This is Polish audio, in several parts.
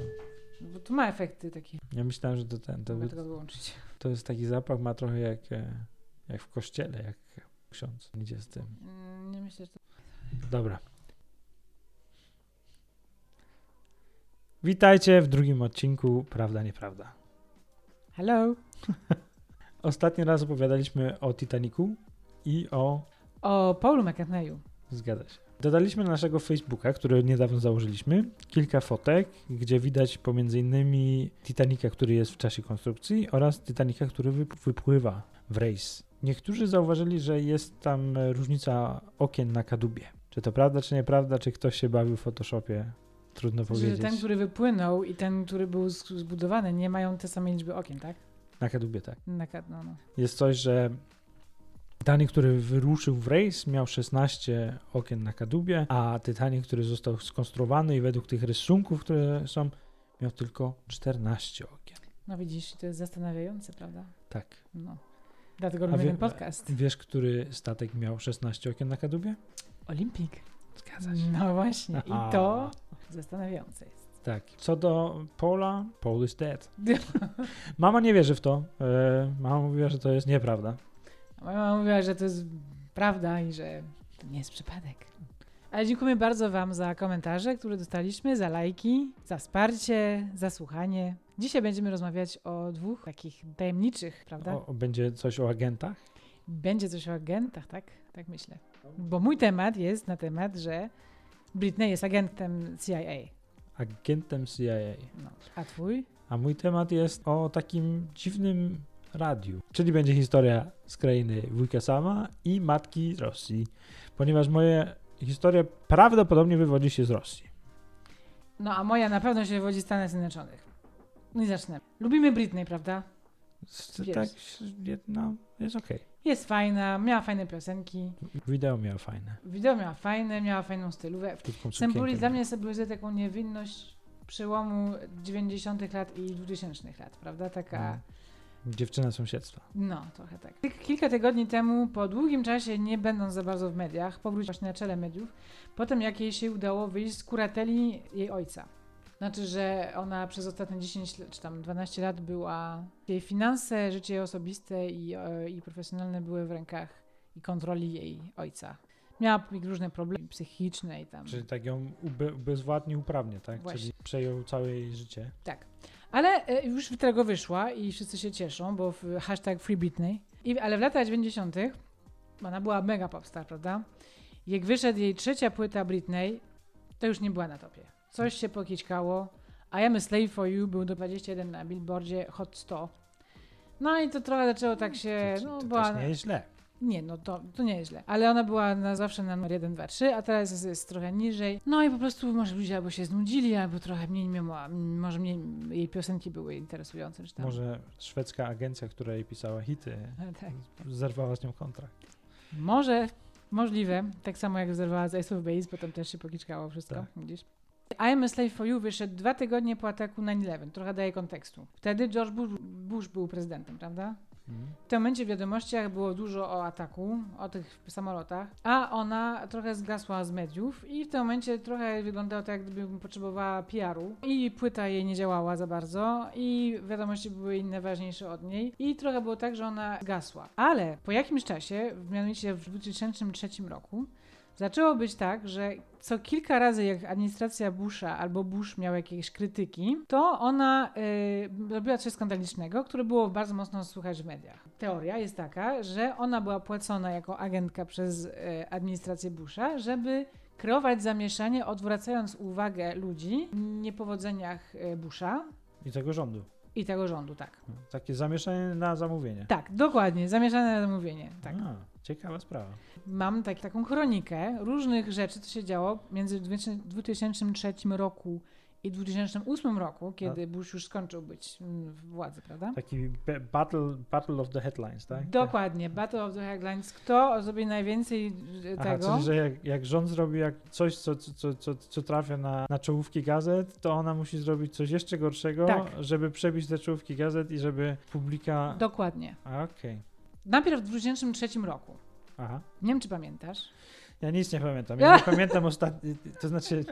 co? Bo to ma efekty takie. Ja myślałem, że to ten, to, to jest taki zapach, ma trochę jak, e, jak w kościele, jak ksiądz idzie z tym. Mm, Nie myślę, że to... Dobra. Witajcie w drugim odcinku Prawda, Nieprawda. Hello! Ostatni raz opowiadaliśmy o Titanicu i o... O Paulu McCartneyu. Zgadza się. Dodaliśmy na naszego Facebooka, który niedawno założyliśmy, kilka fotek, gdzie widać pomiędzy innymi Titanica, który jest w czasie konstrukcji oraz Titanica, który wyp- wypływa w rejs. Niektórzy zauważyli, że jest tam e, różnica okien na kadłubie. Czy to prawda, czy nieprawda, czy ktoś się bawił w Photoshopie? Trudno Że powiedzieć. ten, który wypłynął i ten, który był zbudowany, nie mają te same liczby okien, tak? Na kadłubie, tak. Na, ka- no, no. Jest coś, że Titanic, który wyruszył w rejs, miał 16 okien na kadłubie, a Titanic, który został skonstruowany i według tych rysunków, które są, miał tylko 14 okien. no widzisz, to jest zastanawiające, prawda? Tak. No. Dlatego robimy wie- ten podcast. Wiesz, który statek miał 16 okien na kadłubie? Olimpik. Zgadza się. No właśnie. I to zastanawiające jest. Tak. Co do Paula, Paul is dead. Mama nie wierzy w to. E, mama mówiła, że to jest nieprawda. A Moja mama mówiła, że to jest prawda i że to nie jest przypadek. Ale dziękuję bardzo Wam za komentarze, które dostaliśmy, za lajki, za wsparcie, za słuchanie. Dzisiaj będziemy rozmawiać o dwóch takich tajemniczych, prawda? O, będzie coś o agentach? Będzie coś o agentach, tak? Tak myślę. Bo mój temat jest na temat, że Britney jest agentem CIA. Agentem CIA. No. A twój? A mój temat jest o takim dziwnym radiu. Czyli będzie historia z krainy wujka Sama i matki z Rosji. Ponieważ moja historia prawdopodobnie wywodzi się z Rosji. No a moja na pewno się wywodzi z Stanów Zjednoczonych. No i zacznę. Lubimy Britney, prawda? Tak, no, jest okej. Jest fajna, miała fajne piosenki. Wideo miał fajne. Wideo miała fajne, miała fajną Symboli sukienkę dla mnie symbolizuje taką niewinność przełomu 90 lat i 2000 lat, prawda? Taka, No. Dziewczyna sąsiedztwa. no, trochę tak. Kilka tygodni temu, po długim czasie, nie będąc za bardzo w mediach, powróciła właśnie na czele mediów, potem jak jej się udało wyjść z kurateli jej ojca. Znaczy, że ona przez ostatnie 10 lat, czy tam 12 lat była, jej finanse, życie osobiste i, e, i profesjonalne były w rękach i kontroli jej ojca. Miała różne problemy psychiczne i tam. Czyli tak ją ube, ubezwładnił uprawnie, tak? Właśnie. Czyli przejął całe jej życie. Tak. Ale e, już tego wyszła i wszyscy się cieszą, bo w hashtag Free Britney. I, ale w latach 90. ona była mega popstar, prawda? Jak wyszedł jej trzecia płyta Britney, to już nie była na topie. Coś się pokićkało. I Am a Slave for You był do 21 na billboardzie Hot 100. No i to trochę zaczęło tak się... to, No, to była, też nie jest źle. Nie, no to, to nie jest źle. Ale ona była na zawsze na numer 1, 2, 3, a teraz jest, jest trochę niżej. No i po prostu może ludzie albo się znudzili, albo trochę mniej miała, może mniej jej piosenki były interesujące. Czy tam. Może szwedzka agencja, która jej pisała hity, Tak. zerwała z nią kontrakt. Może, możliwe. Tak samo jak zerwała z Ace of Base, potem też się pokiczkało wszystko. Tak. Widzisz? I Am a Slave for You wyszedł dwa tygodnie po ataku 9-11. Trochę daje kontekstu. Wtedy George Bush, Bush był prezydentem, prawda? W tym momencie w wiadomościach było dużo o ataku, o tych samolotach, a ona trochę zgasła z mediów i w tym momencie trochę wyglądało tak, jakby potrzebowała PR-u i płyta jej nie działała za bardzo i wiadomości były inne, ważniejsze od niej i trochę było tak, że ona zgasła. Ale po jakimś czasie, mianowicie w 2003 roku, Zaczęło być tak, że co kilka razy, jak administracja Busha albo Bush miał jakieś krytyki, to ona y, robiła coś skandalicznego, które było bardzo mocno słychać w mediach. Teoria jest taka, że ona była płacona jako agentka przez y, administrację Busha, żeby kreować zamieszanie, odwracając uwagę ludzi w niepowodzeniach y, Busha I tego rządu. i tego rządu, tak. Takie zamieszanie na zamówienie. Tak, dokładnie, zamieszane na zamówienie, tak. A, ciekawa sprawa. mam tak, taką chronikę różnych rzeczy, co się działo między 2003 roku i 2008 roku, kiedy Bush już skończył być mm, w władzy, prawda? Taki battle, battle of the headlines, tak? Dokładnie, Battle of the Headlines. Kto zrobi najwięcej e, Aha, tego? czyli, że jak, jak rząd zrobi jak coś, co, co, co, co, trafia na, na czołówki gazet, to ona musi zrobić coś jeszcze gorszego, Tak. żeby przebić te czołówki gazet i żeby publika... Dokładnie. A, Okej. Najpierw w 2003 roku. Aha. Nie wiem, czy pamiętasz. Ja nic nie pamiętam. Ja nie pamiętam ostatni, to znaczy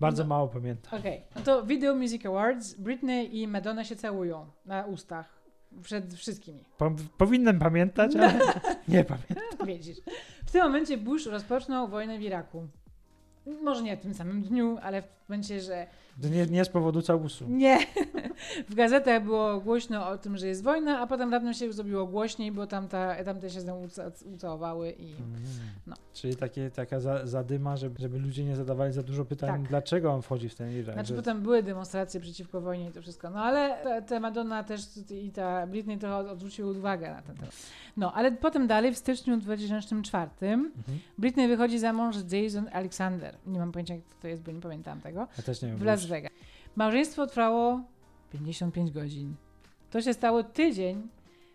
Bardzo No. mało pamiętam. Okej, no to Video Music Awards, Britney i Madonna się całują na ustach przed wszystkimi. Po, pamiętać, ale nie pamiętam. Widzisz. W tym momencie Bush rozpoczął wojnę w Iraku. Może nie w tym samym dniu, ale w momencie, że nie, nie z powodu całusu. nie. W gazetach było głośno o tym, że jest wojna, a potem raptem się zrobiło głośniej, bo tamta, tamte się z nią uca- ucałowały i... Mm. No. Czyli takie, taka za, zadyma, żeby, żeby ludzie nie zadawali za dużo pytań, Tak. dlaczego on wchodzi w ten Irak. Znaczy że- potem były demonstracje przeciwko wojnie i to wszystko. No ale ta, ta Madonna też i ta Britney trochę odwróciły uwagę na ten temat. No ale potem dalej w styczniu 2004 Mhm. Britney wychodzi za mąż z Jason Alexander. Nie mam pojęcia, kto to jest, bo nie pamiętam tego. Ja też nie wiem. W Las Vegas. Małżeństwo trwało 55 godzin. To się stało tydzień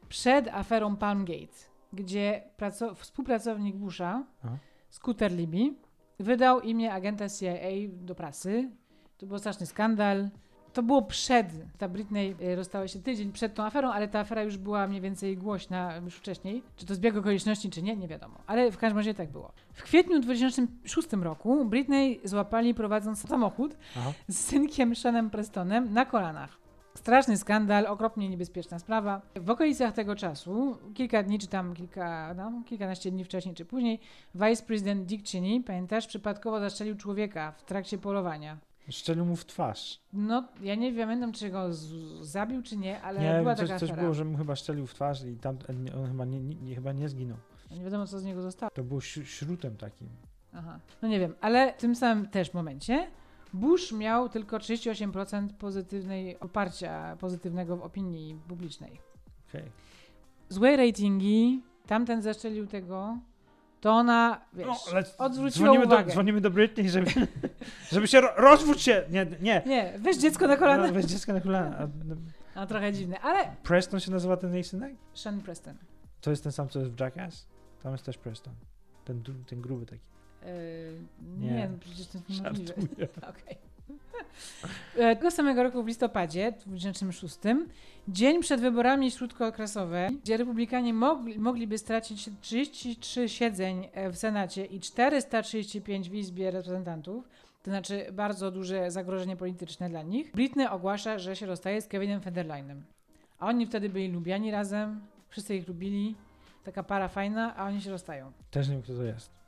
przed aferą Palmgate, gdzie praco- współpracownik Busha, Aha. Scooter Libby, wydał imię agenta CIA do prasy. To był straszny skandal. To było przed, ta Britney y, rozstała się tydzień przed tą aferą, ale ta afera już była mniej więcej głośna już wcześniej. Czy to zbieg okoliczności, czy nie, nie wiadomo. Ale w każdym razie tak było. W kwietniu 2006 roku Britney złapali prowadząc samochód Aha. z synkiem Seanem Prestonem na kolanach. Straszny skandal, okropnie niebezpieczna sprawa. W okolicach tego czasu, kilka dni, czy tam kilka, no, kilkanaście dni wcześniej, czy później, vice-prezydent Dick Cheney, pamiętasz, przypadkowo zastrzelił człowieka w trakcie polowania. Szczelił mu w twarz. No, ja nie pamiętam, czy go z- zabił, czy nie, ale nie, była coś, taka coś afera. było, że mu chyba szczelił w twarz i tam on chyba nie, nie, chyba nie zginął. Nie wiadomo, co z niego zostało. To było śru- śrutem takim. Aha. No nie wiem, ale w tym samym też momencie Bush miał tylko 38% pozytywnej poparcia pozytywnego w opinii publicznej. Okej. Złe ratingi, tamten zaszczelił tego, to ona, wiesz, No, odwróciła dzwonimy uwagę. do, dzwonimy do Britney, żeby, żeby się ro, rozwódź się! Nie, nie. Nie, weź dziecko na kolana. No, weź dziecko na kolana. No, trochę dziwne, ale Preston się nazywa ten jej synek? Sean Preston. To jest ten sam, co jest w Jackass? Tam jest też Preston. Ten, ten gruby taki. Yy, nie, Nie. no przecież to jest niemożliwe. Żartuję. Okej. E, Tego samego roku w listopadzie 2006, dzień przed wyborami śródkookresowe, gdzie republikanie mogli, mogliby stracić 33 siedzeń e, w Senacie i 435 w Izbie Reprezentantów, to znaczy bardzo duże zagrożenie polityczne dla nich, Britney ogłasza, że się rozstaje z Kevinem Federlinem. A oni wtedy byli lubiani razem, wszyscy ich lubili, taka para fajna, a oni się rozstają. Też nie wiem, kto to jest.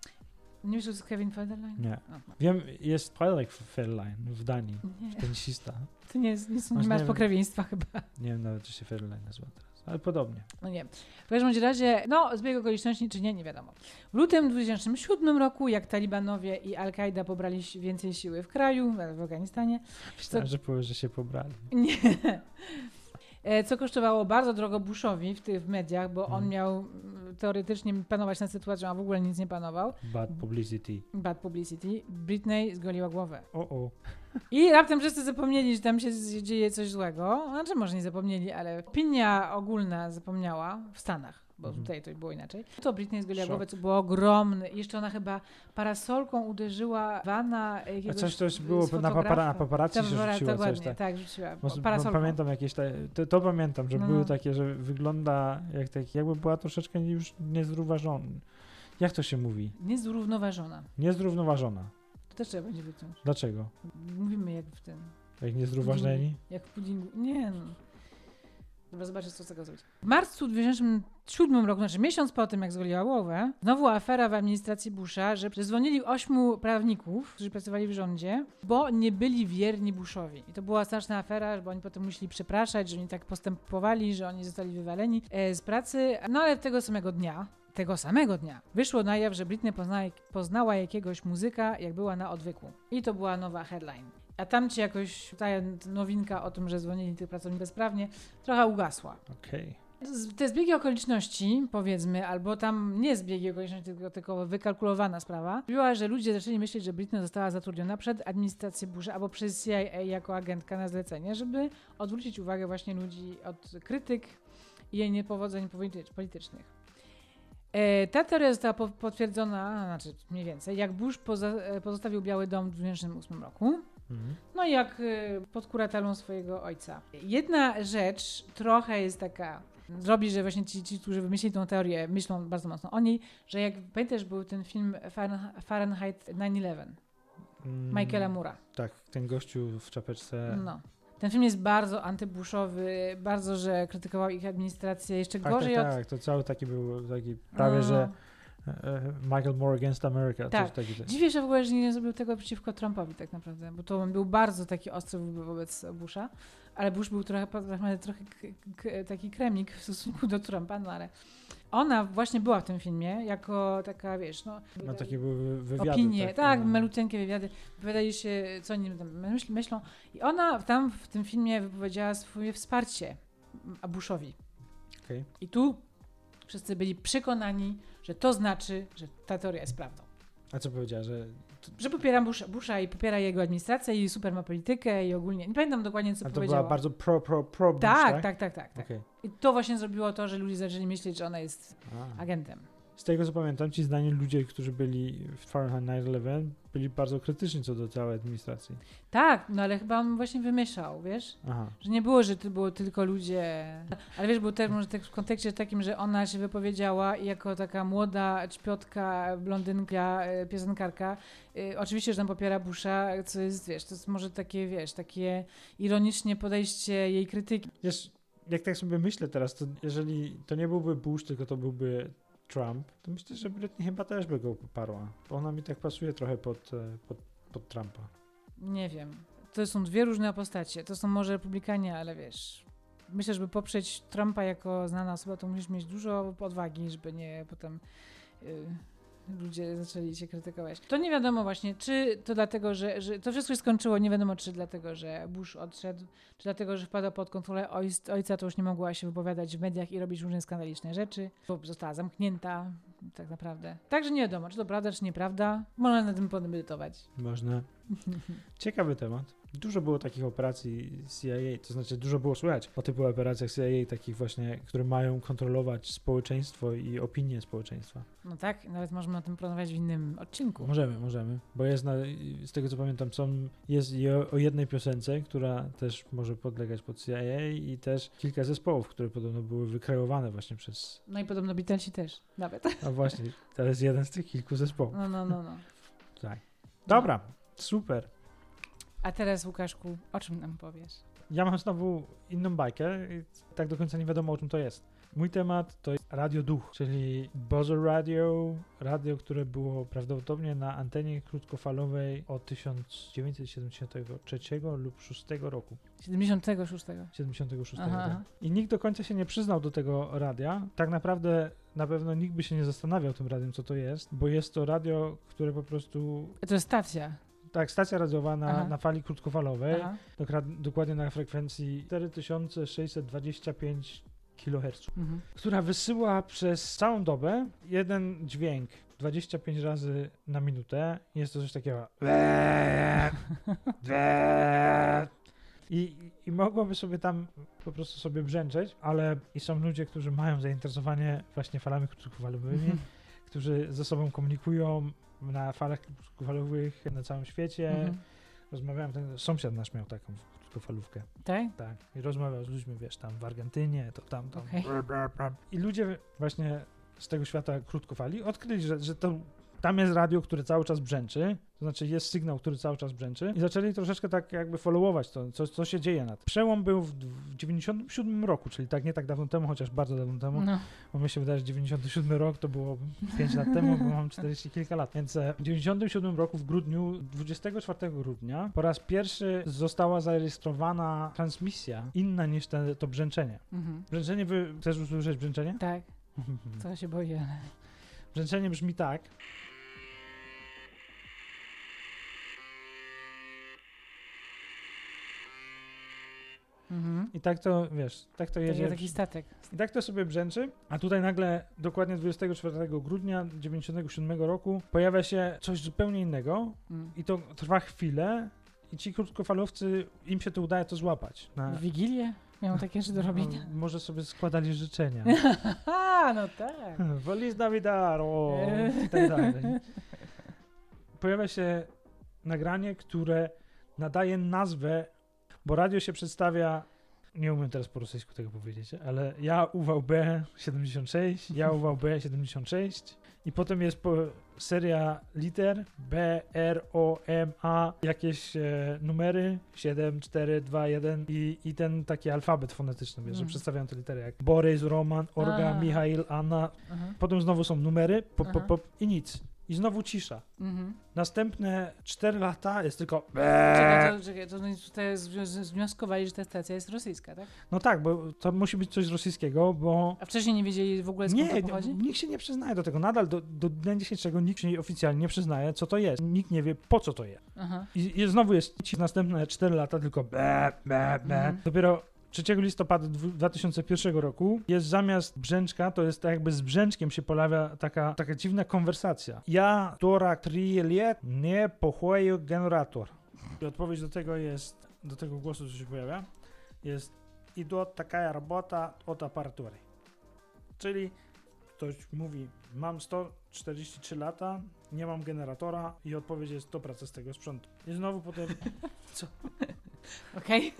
Nie wiesz, to jest Kevin Federline? Nie. O, no. Wiem, jest Twilight Federline w Danii. Nie. Tenisista. To nie, nie, są, Masz nie masz pokrewieństwa chyba. Nie wiem nawet, czy się Federline nazywa teraz. Ale podobnie. No nie. W każdym razie, no zbieg okoliczności czy nie, nie wiadomo. W lutym 2007 roku, jak Talibanowie i Al-Kaida pobrali więcej siły w kraju, w Afganistanie, Myślałem, że powiesz, że się pobrali. nie. E, Co kosztowało bardzo drogo Bushowi w tych mediach, bo on Mhm. miał mm, teoretycznie panować nad sytuacją, a w ogóle nic nie panował. Bad publicity. Bad publicity. Britney zgoliła głowę. O, o. I raptem wszyscy zapomnieli, że tam się dzieje coś złego. Znaczy może nie zapomnieli, ale opinia ogólna zapomniała w Stanach, bo Mhm. tutaj to było inaczej. To Britney zgoliła głowę, co było ogromne. Jeszcze ona chyba parasolką uderzyła wana A coś też było na, papara, na paparazzi się Dobra, rzuciło coś dokładnie, tak. tak, rzuciła. Parasolką. pamiętam jakieś te, to, to pamiętam, że No, były takie, że wygląda jak tak, jakby była troszeczkę już niezrównoważona. Jak to się mówi? Niezrównoważona. Niezrównoważona. To też trzeba będzie wyciąć. Dlaczego? Mówimy jak w tym, Jak niezrównoważeni? jak w puddingu. Nie no. Dobra, zobaczę, co z tego zrobić. W marcu 2007 roku, znaczy miesiąc po tym, jak zgoliła głowę, znowu afera w administracji Busha, że dzwonili ośmiu prawników, którzy pracowali w rządzie, bo nie byli wierni Bushowi. I to była straszna afera, bo oni potem musieli przepraszać, że oni tak postępowali, że oni zostali wywaleni e, z pracy. No ale tego samego dnia, tego samego dnia wyszło na jaw, że Britney poznała, poznała jakiegoś muzyka, jak była na odwyku. I to była nowa headline. A tam ci jakoś ta nowinka o tym, że dzwonili tych pracowników bezprawnie, trochę ugasła. Okej. Z- Te zbiegi okoliczności, powiedzmy, albo tam nie zbiegi okoliczności, tylko, tylko wykalkulowana sprawa, była, że ludzie zaczęli myśleć, że Britney została zatrudniona przed administracją Busha albo przez CIA jako agentka na zlecenie, żeby odwrócić uwagę właśnie ludzi od krytyk i jej niepowodzeń polity- politycznych. E, Ta teoria została po- potwierdzona, znaczy mniej więcej, jak Bush e, pozostawił Biały Dom w 2008 roku. Mhm. No i jak y, pod kuratelą swojego ojca. Jedna rzecz trochę jest taka, robi, że właśnie ci, ci, którzy wymyślili tą teorię, myślą bardzo mocno o niej, że jak pamiętasz, był ten film Fahrenhe- Fahrenheit 9-11. Mm, Michaela Mura. Tak, ten gościu w czapeczce. No. Ten film jest bardzo antybuszowy, bardzo, że krytykował ich administrację, jeszcze tak, gorzej tak, od... tak, to cały taki był, taki prawie, No. że Michael Moore against America. Tak. Coś takiego. Dziwię się w ogóle, że nie zrobił tego przeciwko Trumpowi tak naprawdę, bo to on był bardzo taki ostry wo- wobec Busha, ale Bush był trochę, trochę, trochę taki kremik w stosunku do Trumpa, no ale ona właśnie była w tym filmie jako taka, wiesz, no... No takie były wywiady. opinie, tak, no. maluteńkie wywiady, wypowiadali się, co oni myśl, myślą. I ona tam w tym filmie wypowiedziała swoje wsparcie Bushowi. Okej. I tu wszyscy byli przekonani, że to znaczy, że ta teoria jest prawdą. A co powiedziała, że... Że popiera Busha, Busha i popiera jego administrację i super ma politykę i ogólnie. Nie pamiętam dokładnie, co A to powiedziała. była bardzo pro, pro, pro Bush, tak, tak? tak, tak, tak. tak. Okej. I to właśnie zrobiło to, że ludzie zaczęli myśleć, że ona jest A. agentem. Z tego co pamiętam, ci znani ludzie, którzy byli w Fahrenheit 9-11, byli bardzo krytyczni co do całej administracji. Tak, no ale chyba on właśnie wymieszał, wiesz? Aha. Że nie było, że to było tylko ludzie. Ale wiesz, był też może tak w kontekście takim, że ona się wypowiedziała i jako taka młoda ćpiotka, blondynka, e, piosenkarka, e, oczywiście, że tam popiera Busha, co jest, wiesz, to jest może takie, wiesz, takie ironicznie podejście jej krytyki. Wiesz, jak tak sobie myślę teraz, to jeżeli to nie byłby Bush, tylko to byłby Trump, to myślę, że Britney chyba też by go poparła. Bo ona mi tak pasuje trochę pod, e, pod, pod Trumpa. Nie wiem. To są dwie różne postacie. To są może republikanie, ale wiesz. Myślę, żeby poprzeć Trumpa jako znana osoba, to musisz mieć dużo odwagi, żeby nie potem y, ludzie zaczęli cię krytykować. To nie wiadomo właśnie, czy to dlatego, że, że to wszystko się skończyło, nie wiadomo, czy dlatego, że Bush odszedł, czy dlatego, że wpadła pod kontrolę ojc, ojca, to już nie mogła się wypowiadać w mediach i robić różne skandaliczne rzeczy, bo została zamknięta tak naprawdę. Także nie wiadomo, czy to prawda, czy nieprawda. Można na tym pomedytować. Można. Ciekawy temat. Dużo było takich operacji CIA, to znaczy dużo było słychać o typu operacjach CIA, takich właśnie, które mają kontrolować społeczeństwo i opinię społeczeństwa. No tak, nawet możemy o tym porozmawiać w innym odcinku. Możemy, możemy, bo jest na, z tego co pamiętam, są, jest o jednej piosence, która też może podlegać pod CIA i też kilka zespołów, które podobno były wykreowane właśnie przez, No i podobno Beatlesi też, nawet. a właśnie, to jest jeden z tych kilku zespołów. No, no, no, no. Tak. Dobra, super. A teraz, Łukaszku, o czym nam powiesz? Ja mam znowu inną bajkę i tak do końca nie wiadomo o czym to jest. Mój temat to jest Radio Duch, czyli Buzzer Radio, radio, które było prawdopodobnie na antenie krótkofalowej od 1973 lub 6 roku. 76. 76. Aha, tak. I nikt do końca się nie przyznał do tego radia. Tak naprawdę na pewno nikt by się nie zastanawiał tym radiem, co to jest, bo jest to radio, które po prostu, To jest stacja. Tak, stacja radiowa na, Aha. na fali krótkofalowej, dokra- dokładnie na frekwencji 4625 kHz, Mhm. która wysyła przez całą dobę jeden dźwięk 25 razy na minutę. Jest to coś takiego. I, I mogłoby sobie tam po prostu sobie brzęczeć, ale i są ludzie, którzy mają zainteresowanie właśnie falami krótkofalowymi, którzy ze sobą komunikują na falach krótkofalowych na całym świecie. Mhm. Rozmawiałem, ten sąsiad nasz miał taką krótkofalówkę. Tak? Tak. I rozmawiał z ludźmi, wiesz, tam w Argentynie, to tam, tam. Okej. I ludzie właśnie z tego świata krótkofali odkryli, że, że to tam jest radio, które cały czas brzęczy, to znaczy jest sygnał, który cały czas brzęczy i zaczęli troszeczkę tak jakby followować to, co, co się dzieje na tym. Przełom był w, w 97 roku, czyli tak nie tak dawno temu, chociaż bardzo dawno temu, No. bo mi się wydaje, że 97 rok to było 5 lat temu, bo mam 40 kilka lat. Więc e, w 97 roku w grudniu, 24 grudnia, po raz pierwszy została zarejestrowana transmisja inna niż te, to brzęczenie. Mhm. Brzęczenie, wy chcesz usłyszeć brzęczenie? Tak, to się boję. Brzęczenie brzmi tak. Mhm. I tak to, wiesz, tak to jedzie. taki statek. I tak to sobie brzęczy, a tutaj nagle, dokładnie 24 grudnia 97 roku, pojawia się coś zupełnie innego Mm. i to trwa chwilę i ci krótkofalowcy, im się to udaje to złapać. Na, Wigilię? Miał takie rzeczy do robienia. no, może sobie składali życzenia. No tak. Feliz Navidad! I tak dalej. Pojawia się nagranie, które nadaje nazwę, bo radio się przedstawia, nie umiem teraz po rosyjsku tego powiedzieć, ale ja UVB 76, ja UVB 76 I potem jest po, seria liter B, R, O, M, A, jakieś e, numery 7, 4, 2, 1 i, i ten taki alfabet fonetyczny, wiesz, że Mm. przedstawiają te litery jak Borys, Roman, Orga, A. Michail, Anna. Aha. Potem znowu są numery, pop, pop, pop i nic. I znowu cisza. Mhm. Następne 4 lata jest tylko Czekaj, to, czekaj, to z- wnioskowali, że ta stacja jest rosyjska, tak? No tak, bo to musi być coś rosyjskiego, bo A wcześniej nie wiedzieli w ogóle skąd nie, to pochodzi? nikt się nie przyznaje do tego. Nadal do, do dnia dzisiejszego nikt się oficjalnie nie przyznaje, co to jest. Nikt nie wie, po co to jest. Aha. I, i znowu jest ci następne 4 lata tylko be, be, be. Mhm. Dopiero 3 listopada dwu- 2001 roku jest zamiast brzęczka, to jest tak jakby z brzęczkiem się pojawia taka, taka dziwna konwersacja. Ja 43 lat nie pochłoję generator. I odpowiedź do tego jest, do tego głosu, co się pojawia, jest idą taka robota od aparatury. Czyli ktoś mówi, mam 143 lata, nie mam generatora i odpowiedź jest to praca z tego sprzętu. I znowu potem Okej.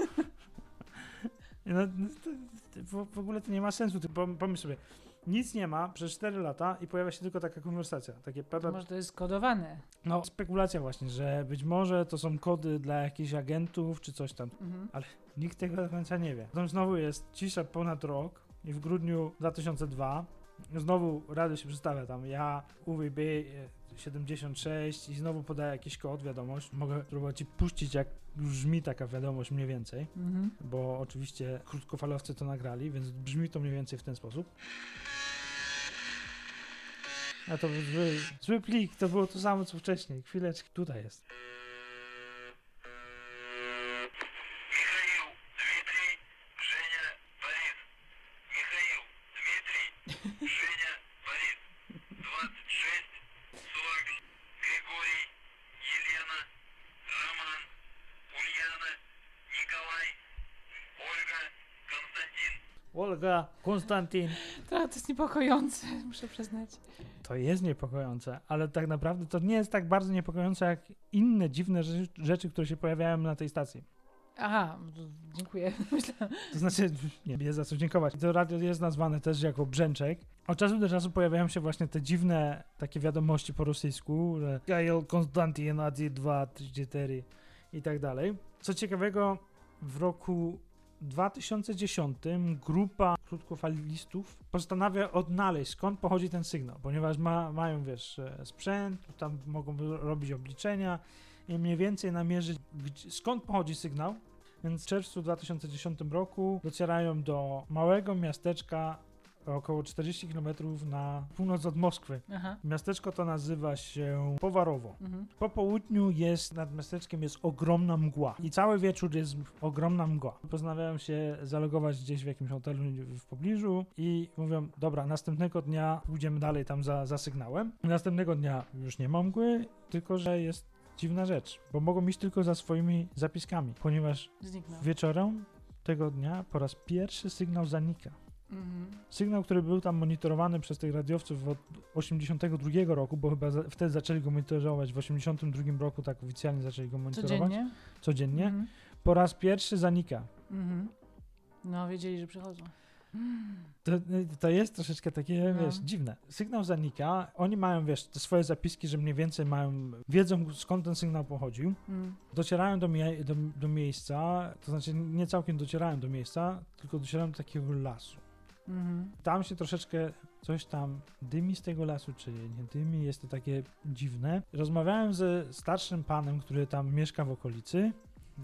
No, no w, w ogóle to nie ma sensu. Ty pom- pomyśl sobie, nic nie ma przez 4 lata i pojawia się tylko taka konwersacja. Takie pepe, Może to jest kodowane. no spekulacja właśnie, że być może to są kody dla jakichś agentów czy coś tam. Mhm. Nikt tego do końca nie wie. Potem znowu jest cisza ponad rok i w grudniu 2002 znowu radio się przedstawia tam ja UWB e, 76 i znowu podaję jakiś kod, wiadomość. Mogę próbować ci puścić jak brzmi taka wiadomość mniej więcej. Mhm. bo oczywiście krótkofalowcy to nagrali, więc brzmi to mniej więcej w ten sposób. A to był zły, zły plik, to było to samo co wcześniej. Chwileczkę, tutaj jest. Konstantin. To, to jest niepokojące, muszę przyznać. To jest niepokojące, ale tak naprawdę to nie jest tak bardzo niepokojące jak inne dziwne rzeczy, rzeczy które się pojawiają na tej stacji. Aha, dziękuję. To znaczy, nie jest za co dziękować. To radio jest nazwane też jako brzęczek. Od czasu do czasu pojawiają się właśnie te dziwne takie wiadomości po rosyjsku, że Gail Konstantin 1, 2, 3, 4 i tak dalej. Co ciekawego, w roku 2010 grupa krótkofalistów postanawia odnaleźć skąd pochodzi ten sygnał, ponieważ ma, mają, wiesz, e, sprzęt, tam mogą robić obliczenia i mniej więcej namierzyć, gdzie, skąd pochodzi sygnał, więc w czerwcu 2010 roku docierają do małego miasteczka około 40 km na północ od Moskwy. Aha. Miasteczko to nazywa się Powarowo. Mhm. Po południu jest, nad miasteczkiem jest ogromna mgła i cały wieczór jest ogromna mgła. Postanawiają się zalogować gdzieś w jakimś hotelu w pobliżu i mówią, dobra, następnego dnia pójdziemy dalej tam za, za sygnałem. Następnego dnia już nie ma mgły, tylko że jest dziwna rzecz, bo mogą iść tylko za swoimi zapiskami, ponieważ Zniknął. wieczorem tego dnia po raz pierwszy sygnał zanika. Mhm. Sygnał, który był tam monitorowany przez tych radiowców od 82 roku, bo chyba za, wtedy zaczęli go monitorować, w 82 roku tak oficjalnie zaczęli go monitorować. Codziennie? Codziennie. Mhm. Po raz pierwszy zanika. Mhm. No, wiedzieli, że przychodzą. To, to jest troszeczkę takie, No. wiesz, dziwne. Sygnał zanika, oni mają, wiesz, te swoje zapiski, że mniej więcej mają, wiedzą skąd ten sygnał pochodził. Mm. Docierają do, do, do miejsca, to znaczy nie całkiem docierają do miejsca, tylko docierają do takiego lasu. Mhm. Tam się troszeczkę coś tam dymi z tego lasu, czy nie dymi, jest to takie dziwne. Rozmawiałem ze starszym panem, który tam mieszka w okolicy.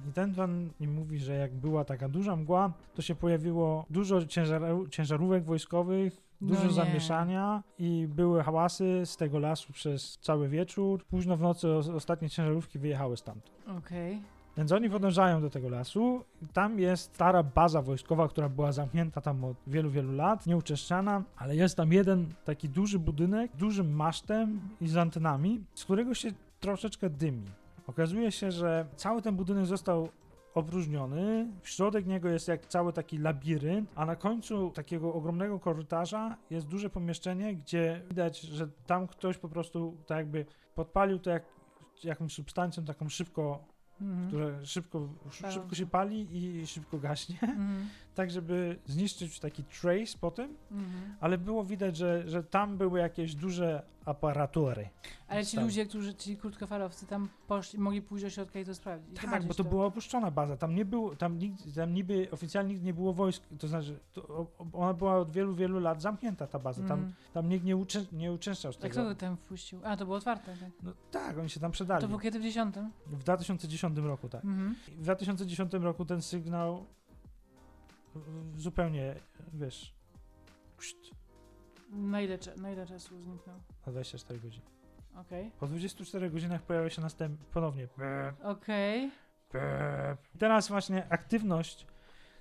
I ten pan mi mówi, że jak była taka duża mgła, to się pojawiło dużo ciężaru- ciężarówek wojskowych, No dużo nie. zamieszania i były hałasy z tego lasu przez cały wieczór. Późno w nocy os- ostatnie ciężarówki wyjechały stamtąd. Okej. Więc oni podążają do tego lasu. Tam jest stara baza wojskowa, która była zamknięta tam od wielu, wielu lat, nieuczeszczana, ale jest tam jeden taki duży budynek, dużym masztem i z antenami, z którego się troszeczkę dymi. Okazuje się, że cały ten budynek został opróżniony. W środek niego jest jak cały taki labirynt, a na końcu takiego ogromnego korytarza jest duże pomieszczenie, gdzie widać, że tam ktoś po prostu tak jakby podpalił to jak, jakąś substancją taką szybko Mhm. które szybko, sz- Tak. szybko się pali i szybko gaśnie, Mhm. tak żeby zniszczyć taki trace po tym, Mhm. ale było widać, że, że tam były jakieś duże aparatury. Ale ci Tak. ludzie, którzy, ci krótkofalowcy tam poszli, mogli pójść do środka i to sprawdzić. i Tak, bo to była opuszczona baza. Tam nie było, tam, nikt, tam niby oficjalnie nie było wojsk, to znaczy to, ona była od wielu, wielu lat zamknięta ta baza. Tam, Mm. tam nikt nie, uczę, nie uczęszczał z A kto tego. go tam wpuścił? A, to było otwarte, tak? No, tak, oni się tam przedali. To było kiedy w dziesiątym? W 2010 roku, tak. Mhm. W 2010 roku ten sygnał zupełnie, wiesz, pszt, Na ile, na ile czasu zniknął? na 24 godziny. Okej. Po 24 godzinach pojawia się następ ponownie. Okej. Teraz właśnie aktywność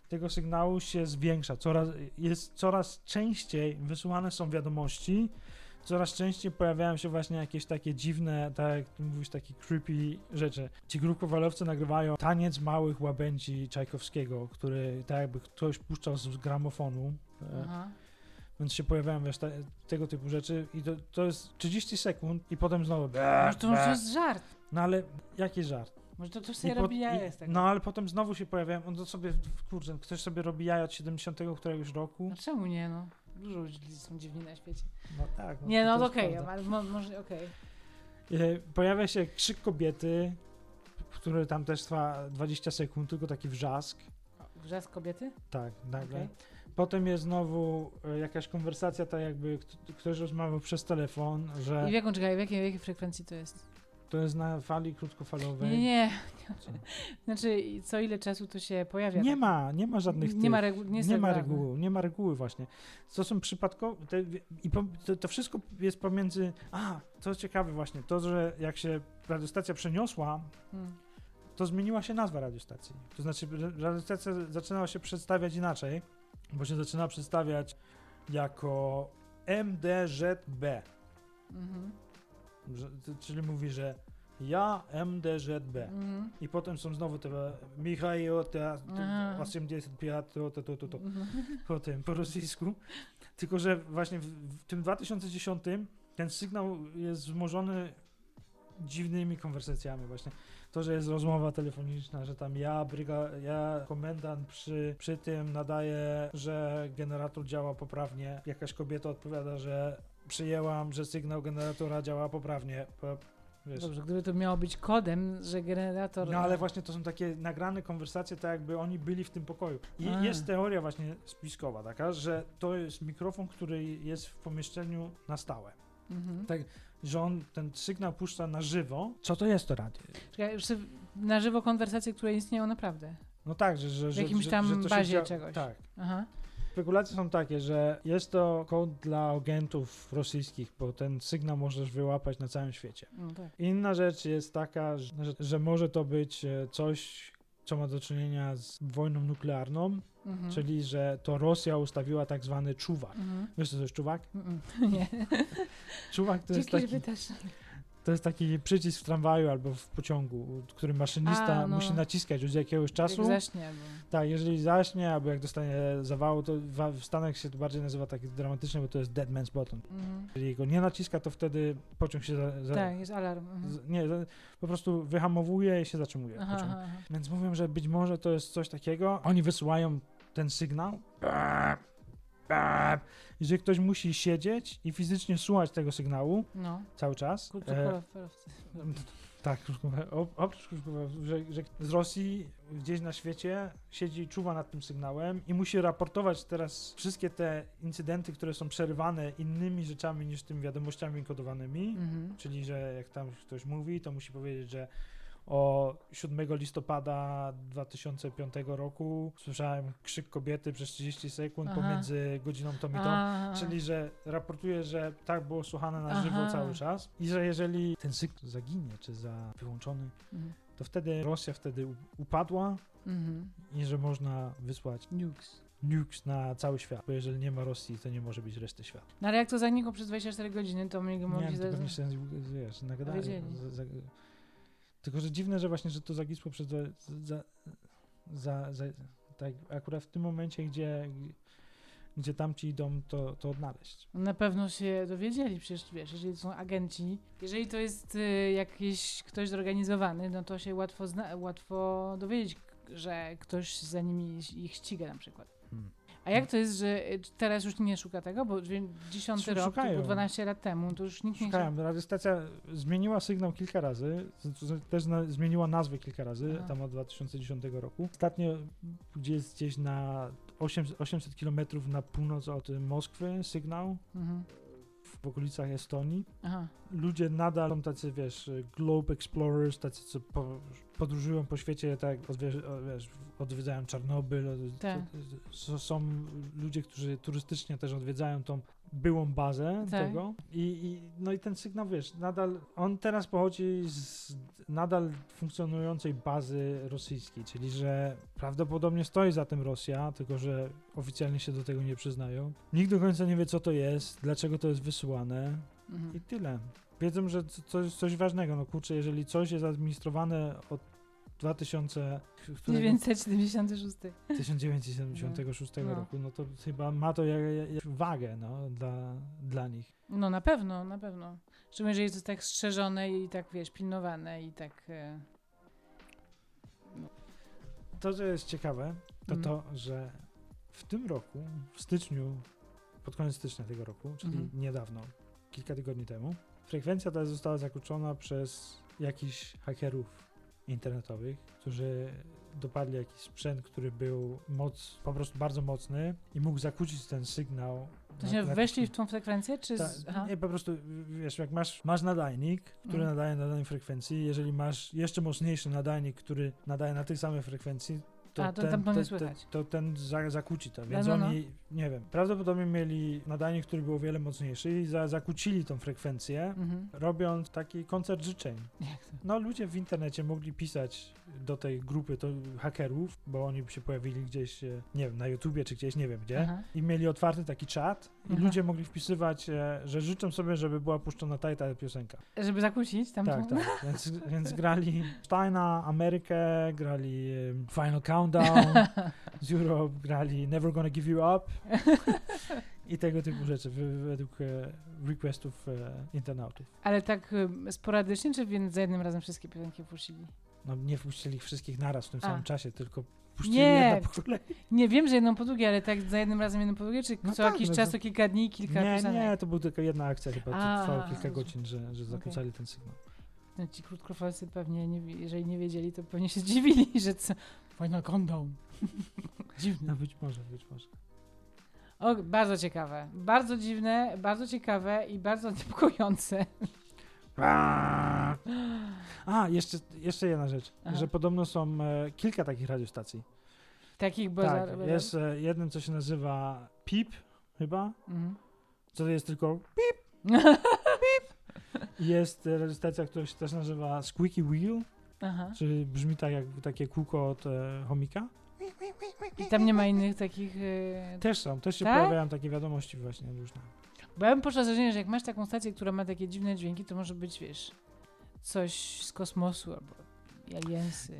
tego sygnału się zwiększa. Coraz, jest coraz częściej wysyłane są wiadomości, coraz częściej pojawiają się właśnie jakieś takie dziwne, tak jak mówisz, takie creepy rzeczy. Ci grupowalowcy nagrywają taniec małych łabędzi Czajkowskiego, który tak jakby ktoś puszczał z gramofonu. e, Aha. Więc się pojawiają wiesz, te, tego typu rzeczy i to, to jest 30 sekund i potem znowu Może to, może to jest żart. no ale jaki żart? Może to ktoś I sobie pot- robi jaja i- z tego. No ale potem znowu się pojawiają, on to sobie, kurczę, ktoś sobie robi jaja od 70 któregoś roku. No czemu nie, no? Dużo ludzi są dziwni na świecie. No tak. Nie, no to to jest okej, prawda. ale mo, może okej. E, Pojawia się krzyk kobiety, który tam też trwa 20 sekund, tylko taki wrzask. Wrzask kobiety? Tak, nagle. Okej. Potem jest znowu e, jakaś konwersacja, tak jakby kt- ktoś rozmawiał przez telefon, że I w jaką, czekaj, w jakiej, w jakiej frekwencji to jest? to jest na fali krótkofalowej. Nie, nie. Co? Znaczy, co ile czasu to się pojawia? Nie tak? ma, nie ma żadnych Nie tych, ma reguł, nie, nie ma reguły, nie ma reguły właśnie. To są przypadkowe, te, i po, to, to wszystko jest pomiędzy, a, to ciekawe właśnie, to, że jak się radiostacja przeniosła, Hmm. to zmieniła się nazwa radiostacji. To znaczy, ra- radiostacja zaczynała się przedstawiać inaczej, się zaczynała przedstawiać jako MDZB, Mhm. czyli mówi, że ja MDZB. Mhm. I potem są znowu te Michał, te, Aha. 85, to, to, to, to. Mhm. po tym, po rosyjsku. Tylko, że właśnie w, w tym 2010 ten sygnał jest wzmożony dziwnymi konwersacjami właśnie. To, że jest rozmowa telefoniczna, że tam ja, bryga, ja komendant przy, przy tym nadaje, że generator działa poprawnie. Jakaś kobieta odpowiada, że przyjęłam, że sygnał generatora działa poprawnie. Po, wiesz. Dobrze, gdyby to miało być kodem, że generator... No ale właśnie to są takie nagrane konwersacje, tak jakby oni byli w tym pokoju. I A. jest teoria właśnie spiskowa taka, że to jest mikrofon, który jest w pomieszczeniu na stałe. Mhm. Tak, że on ten sygnał puszcza na żywo. Co to jest to radio? Czekaj, na żywo konwersacje, które istnieją naprawdę. No tak, że... że W że, jakimś że, tam że się bazie dzia- czegoś. Tak. Aha. Spekulacje są takie, że jest to kod dla agentów rosyjskich, bo ten sygnał możesz wyłapać na całym świecie. No tak. Inna rzecz jest taka, że, że może to być e, coś, co ma do czynienia z wojną nuklearną, Mhm. czyli że to Rosja ustawiła tak zwany czuwak. Mhm. Wiesz co to jest czuwak? Mm, Nie. Czuwak to jest, Dzięki, taki, że pytasz. To jest taki przycisk w tramwaju albo w pociągu, który maszynista A, no. musi naciskać od jakiegoś czasu. Jak zaśnie, bo... Tak, jeżeli zaśnie, albo jak dostanie zawału, to w, Stanach się to bardziej nazywa tak dramatycznie, bo to jest dead man's button. Mhm. Jeżeli go nie naciska, to wtedy pociąg się za, za, Tak, jest alarm. Mhm. z, nie, za, po prostu wyhamowuje i się zatrzymuje Aha, pociąg. aha. Więc mówią, że być może to jest coś takiego. Oni wysyłają ten sygnał. I że ktoś musi siedzieć i fizycznie słuchać tego sygnału No, cały czas. E, krótkofalowcy. tak, oprócz że, że z Rosji gdzieś na świecie siedzi i czuwa nad tym sygnałem i musi raportować teraz wszystkie te incydenty, które są przerywane innymi rzeczami niż tymi wiadomościami kodowanymi. Mhm. Czyli, że jak tam ktoś mówi, to musi powiedzieć, że o 7 listopada 2005 roku słyszałem krzyk kobiety przez 30 sekund Aha. pomiędzy godziną tą i tą. A, Czyli, że raportuje, że tak było słuchane na żywo Aha. cały czas i że jeżeli ten sygnał zaginie czy za wyłączony, Mhm. to wtedy Rosja wtedy upadła Mhm. i że można wysłać Nukes. nukes na cały świat, bo jeżeli nie ma Rosji, to nie może być reszty świata. No ale jak to zanikło przez 24 godziny, to my go Nie mogli wiem, to pewnie się wiesz, nagadają. Tylko, że dziwne, że właśnie, że to zagisło przez za, za, za, za tak akurat w tym momencie, gdzie, gdzie tamci idą, to, to odnaleźć. Na pewno się dowiedzieli, przecież wiesz, jeżeli to są agenci, jeżeli to jest y, jakiś ktoś zorganizowany, no to się łatwo, zna- łatwo dowiedzieć, że ktoś za nimi ich ściga na przykład. A jak to jest, że y, teraz już nie szuka tego? Bo wie- 10 Szu- rok, szukają. było 12 lat temu, to już nikt nie Szukają. Radiostacja zmieniła sygnał kilka razy, też na, zmieniła nazwę kilka razy, Aha. tam od 2010 roku. Ostatnio gdzie jest gdzieś na 800, 800 km na północ od Moskwy sygnał Mhm. W okolicach Estonii. Aha. Ludzie nadal są tacy, wiesz, globe explorers, tacy, co po, podróżują po świecie, tak, wiesz, odwiedzają Czarnobyl. Tak. Są ludzie, którzy turystycznie też odwiedzają tą byłą bazę Tak. tego. I, I, no i ten sygnał, wiesz, nadal, on teraz pochodzi z nadal funkcjonującej bazy rosyjskiej, czyli że prawdopodobnie stoi za tym Rosja, tylko że oficjalnie się do tego nie przyznają. Nikt do końca nie wie, co to jest, dlaczego to jest wysyłane. Mhm. I tyle. Wiedzą, że c- to jest coś ważnego. No kurczę, jeżeli coś jest administrowane od 2000, którego, 976. 1976 No. roku, no to chyba ma to jak, jak wagę no, dla, dla nich. No na pewno, na pewno. Szczególnie, że jest to tak strzeżone i tak, wiesz, pilnowane i tak... E... To, co jest ciekawe, to Mhm. to, że w tym roku, w styczniu, pod koniec stycznia tego roku, czyli Mhm. niedawno, kilka tygodni temu, frekwencja ta została zakluczona przez jakichś hakerów internetowych, którzy dopadli jakiś sprzęt, który był moc, po prostu bardzo mocny i mógł zakłócić ten sygnał. To na- się na- weszli w tą frekwencję, czy... Ta, Z... Nie, po prostu, wiesz, jak masz, masz nadajnik, który Mhm. nadaje na danej frekwencji, jeżeli masz jeszcze mocniejszy nadajnik, który nadaje na tej samej frekwencji, to, A, to ten, to słychać. to ten za, zakłóci to. Więc no, no. oni, nie wiem, prawdopodobnie mieli nadajnik, który był o wiele mocniejszy i za, zakłócili tą frekwencję, Mhm. robiąc taki koncert życzeń. No, ludzie w internecie mogli pisać do tej grupy to hakerów, bo oni się pojawili gdzieś, e, nie wiem, na YouTubie czy gdzieś, nie wiem gdzie, Aha. i mieli otwarty taki czat i Aha. ludzie mogli wpisywać, e, że życzą sobie, żeby była puszczona ta i ta piosenka. Żeby zakłócić tam Tak, tak. Więc, więc grali Steina, Amerykę, grali Final Countdown z Europe, grali Never Gonna Give You Up i tego typu rzeczy według e, requestów e, internautów. Ale tak y, sporadycznie, czy więc za jednym razem wszystkie piosenki puścili? No nie wpuścili ich wszystkich naraz w tym A. samym czasie, tylko puścili Nie. po kolei. Nie, wiem, że jedną po drugiej, ale tak za jednym razem jedną po drugiej, czy No co tak, jakiś no czas, to- kilka dni, kilka Nie, nie, to była tylko jedna akcja chyba, to trwało kilka godzin, że, że zakłócali ten sygnał. No, ci krótkofalscy pewnie, nie, jeżeli nie wiedzieli, to pewnie się zdziwili, że co... Final countdown. Dziwne. Być może, być może. O, bardzo ciekawe. Bardzo dziwne, bardzo ciekawe i bardzo niepokojące. A, jeszcze, jeszcze jedna rzecz, Aha. że podobno są e, kilka takich radiostacji. Takich bo Tak, jest e, jeden, co się nazywa PIP chyba, Mhm. co to jest tylko i jest e, radiostacja, która się też nazywa Squeaky Wheel, Aha. czyli brzmi tak jak takie kółko od e, chomika. I tam nie ma innych takich... y, Też są, też się Tak? pojawiają takie wiadomości właśnie różne. Bo ja bym poszła z założenia, że jak masz taką stację, która ma takie dziwne dźwięki, to może być, wiesz, coś z kosmosu albo.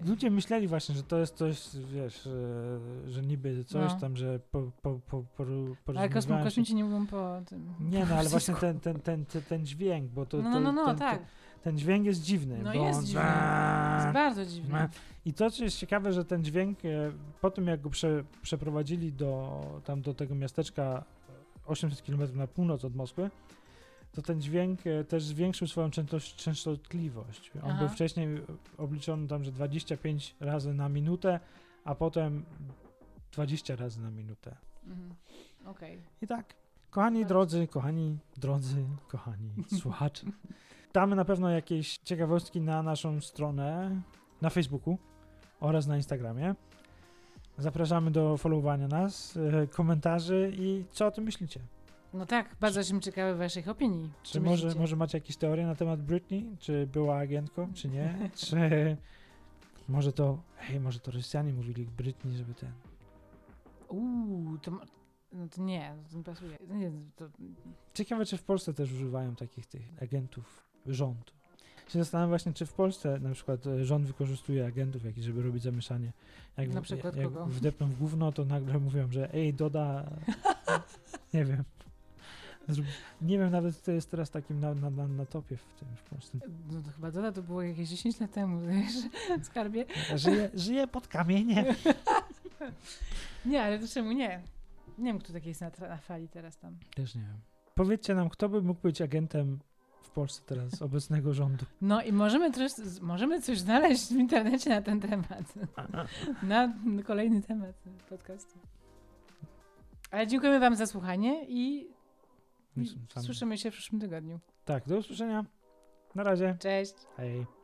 Ludzie myśleli właśnie, że to jest coś, wiesz, e, że niby coś No. tam, że po, po, po, po, Ale kosmici nie mówią po tym. Nie, no ale właśnie ten, ten, ten, ten, ten dźwięk, bo to, No, no, no, ten, tak. ten, dźwięk jest dziwny. No jest dziwny. Jest bardzo dziwne. I to, co jest ciekawe, że ten dźwięk, e, po tym jak go prze, przeprowadzili do, tam do tego miasteczka 800 km na północ od Moskwy, to ten dźwięk e, też zwiększył swoją częstotliwość. On Aha. był wcześniej obliczony tam, że 25 razy na minutę, a potem 20 razy na minutę. Mhm. Okej. I tak, kochani drodzy, kochani drodzy, kochani słuchacze, damy na pewno jakieś ciekawostki na naszą stronę na Facebooku oraz na Instagramie. Zapraszamy do followowania nas, e, komentarzy i co o tym myślicie? No tak, bardzo jestem ciekawy waszych opinii. Czy Co może, może macie jakieś teorie na temat Britney? Czy była agentką, czy nie? Czy może to, hej, może to Rosjanie mówili Britney, żeby ten... Uuu, to, no to nie, to nie pasuje. Nie, to, Ciekawe, czy w Polsce też używają takich tych agentów rządu. Się zastanawiam właśnie, czy w Polsce na przykład e, rząd wykorzystuje agentów jakichś, żeby robić zamieszanie. Jak, Na przykład jak kogo? wdepną w gówno, to nagle mówią, że ej, doda, nie wiem. Nie wiem nawet, kto jest teraz takim na, na, na, na topie w tym w Polsce. no to chyba Doda to było jakieś 10 lat temu, wiesz, skarbie. Żyje, żyje pod kamieniem. Nie, ale to czemu nie? Nie wiem, kto taki jest na, na fali teraz tam. Też nie wiem. Powiedzcie nam, kto by mógł być agentem w Polsce teraz obecnego rządu. No i możemy, też, możemy coś znaleźć w internecie na ten temat. Na kolejny temat podcastu. Ale dziękujemy Wam za słuchanie i, słyszymy się w przyszłym tygodniu. Tak, do usłyszenia. Na razie. Cześć! Hej.